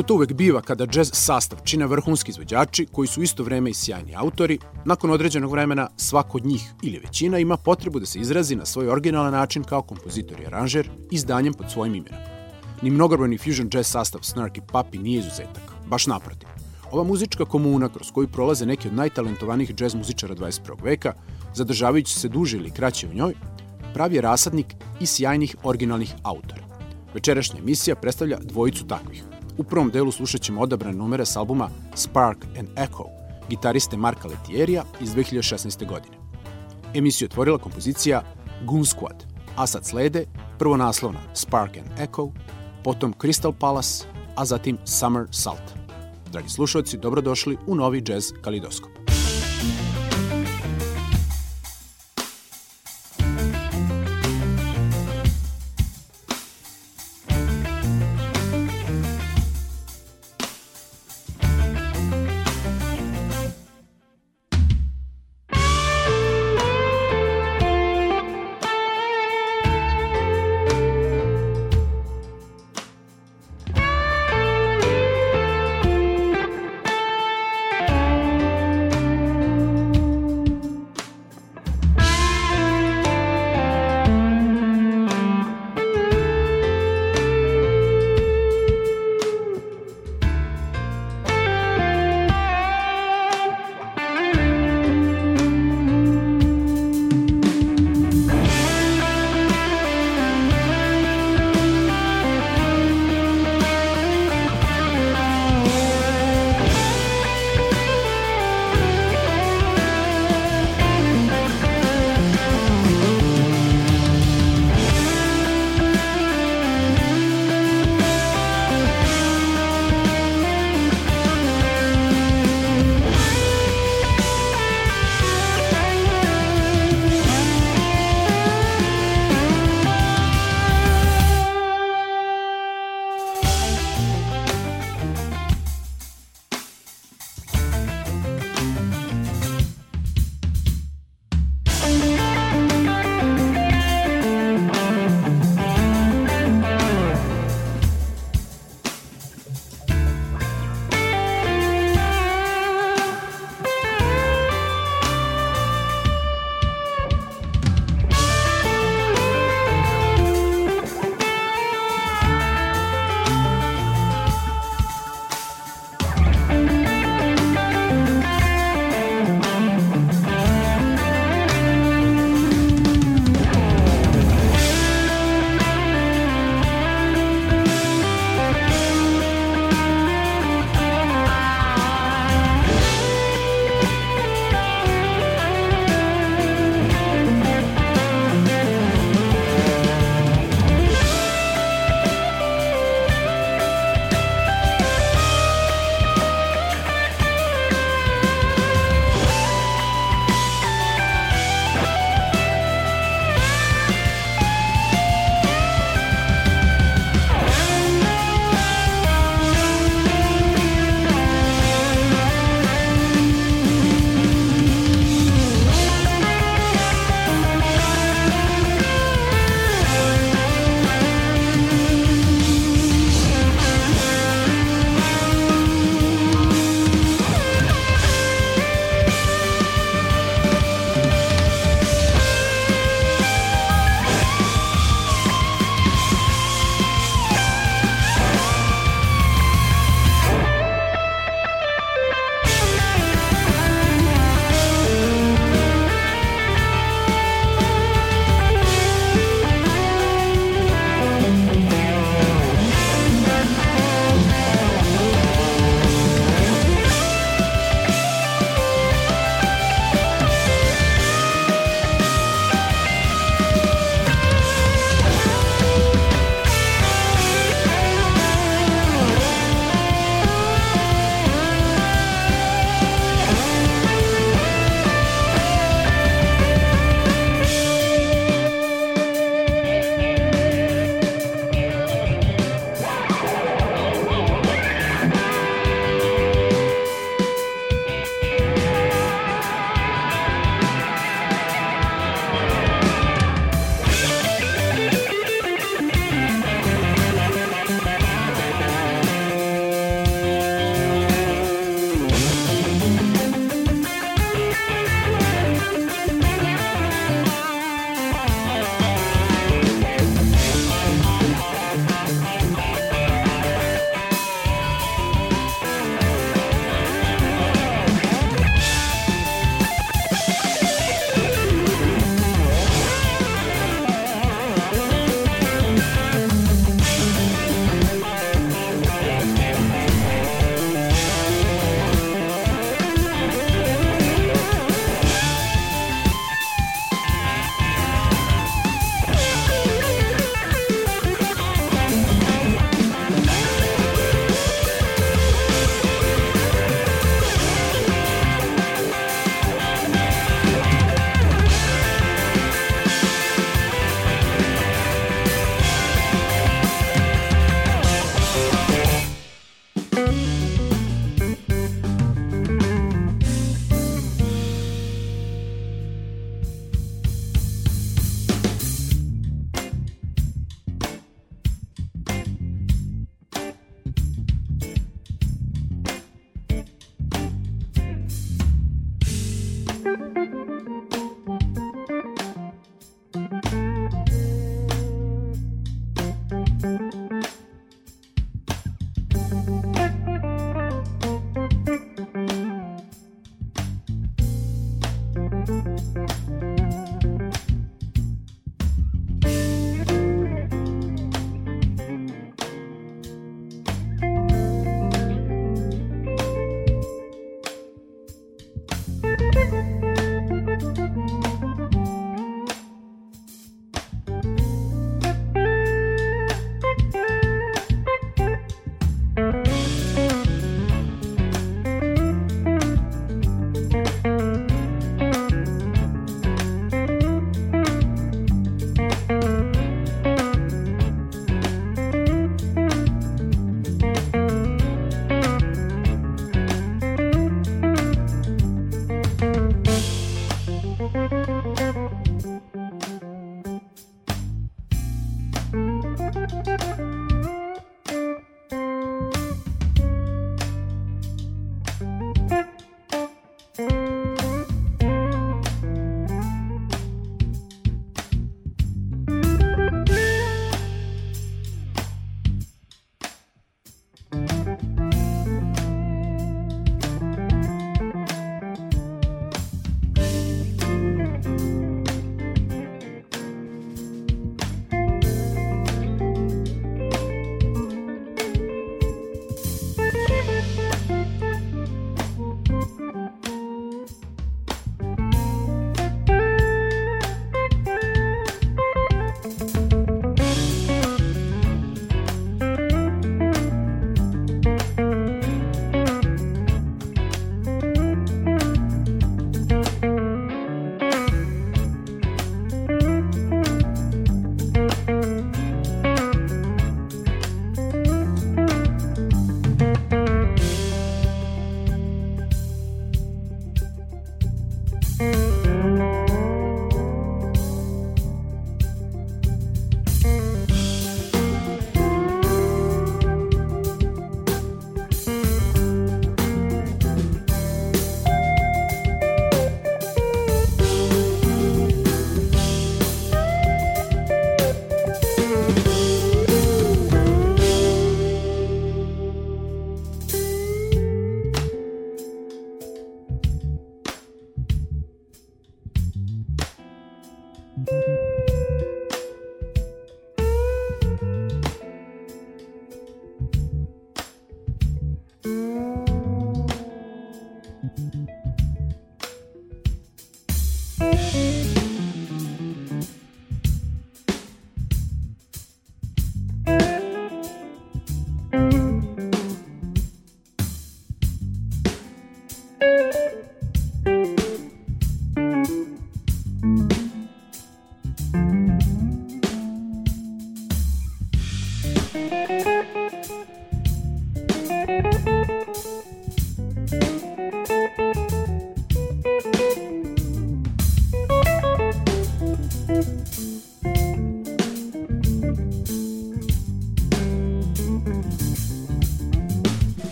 Kako to uvek biva kada džez sastav čine vrhunski izvođači koji su isto vreme i sjajni autori, nakon određenog vremena svako od njih ili većina ima potrebu da se izrazi na svoj originalan način kao kompozitor i aranžer izdanjem pod svojim imenom. Ni mnogobrojni fusion jazz sastav Snarky Puppy nije izuzetak, baš naprotiv. Ova muzička komuna kroz koju prolaze neki od najtalentovanijih džez muzičara 21. veka, zadržavajući se duže ili kraće u njoj, pravi je rasadnik i sjajnih originalnih autora. Večerašnja emisija predstavlja dvojicu takvih. U prvom delu slušat ćemo odabrane numere s albuma Spark and Echo, gitariste Marka Letierija iz 2016. godine. Emisiju otvorila kompozicija Goon Squad, a sad slede prvo naslovna Spark and Echo, potom Crystal Palace, a zatim Summer Salt. Dragi slušalci, dobrodošli u novi jazz kalidoskop.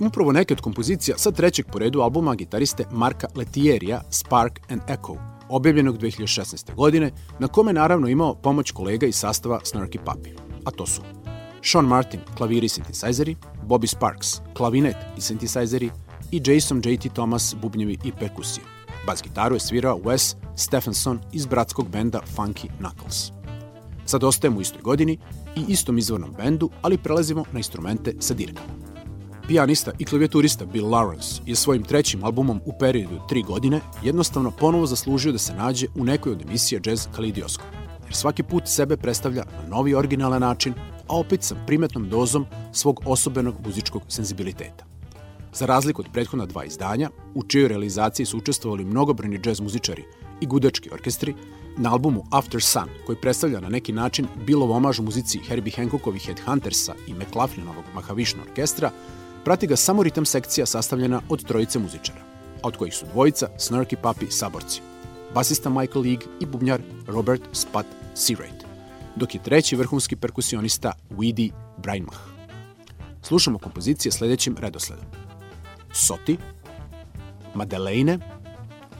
Smo upravo neke od kompozicija sa trećeg po redu albuma gitariste Marka Letierija Spark and Echo, objavljenog 2016. godine, na kome naravno imao pomoć kolega iz sastava Snarky Puppy. A to su Sean Martin, klaviri i synthesizeri, Bobby Sparks, klavinet i synthesizeri i Jason J.T. Thomas, bubnjevi i perkusije. Bas gitaru je svirao Wes Stephenson iz bratskog benda Funky Knuckles. Sad ostajemo u istoj godini i istom izvornom bendu, ali prelazimo na instrumente sa dirkama. Pijanista i klavijaturista Bill Lawrence je svojim trećim albumom u periodu tri godine jednostavno ponovo zaslužio da se nađe u nekoj od emisija Jazz Kalidioskop, jer svaki put sebe predstavlja na novi originalan način, a opet sa primetnom dozom svog osobenog muzičkog senzibiliteta. Za razliku od prethodna dva izdanja, u čijoj realizaciji su učestvovali mnogobrojni džez muzičari i gudački orkestri, na albumu After Sun, koji predstavlja na neki način Billov omaž muzici Herbie Hancockovih Headhuntersa i McLaughlinovog Mahavishna orkestra, Prati ga samo ritam sekcija sastavljena od trojice muzičara, od kojih su dvojica Snarky Puppy saborci, basista Michael League i bubnjar Robert Spud Seawright, dok je treći vrhunski perkusionista Weedy Brainmach. Slušamo kompozicije sledećim redosledom. Soti, Madeleine,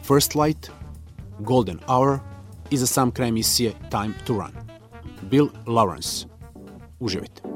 First Light, Golden Hour i za sam kraj emisije Time to Run. Bill Lawrence. Uživajte.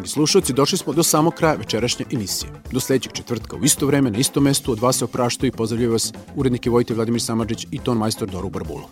Dragi slušalci, došli smo do samog kraja večerašnje emisije. Do sledećeg četvrtka u isto vreme, na isto mestu, od vas se opraštaju i pozdravljaju vas urednike Vojte Vladimir Samadžić i ton majstor Doru Barbulov.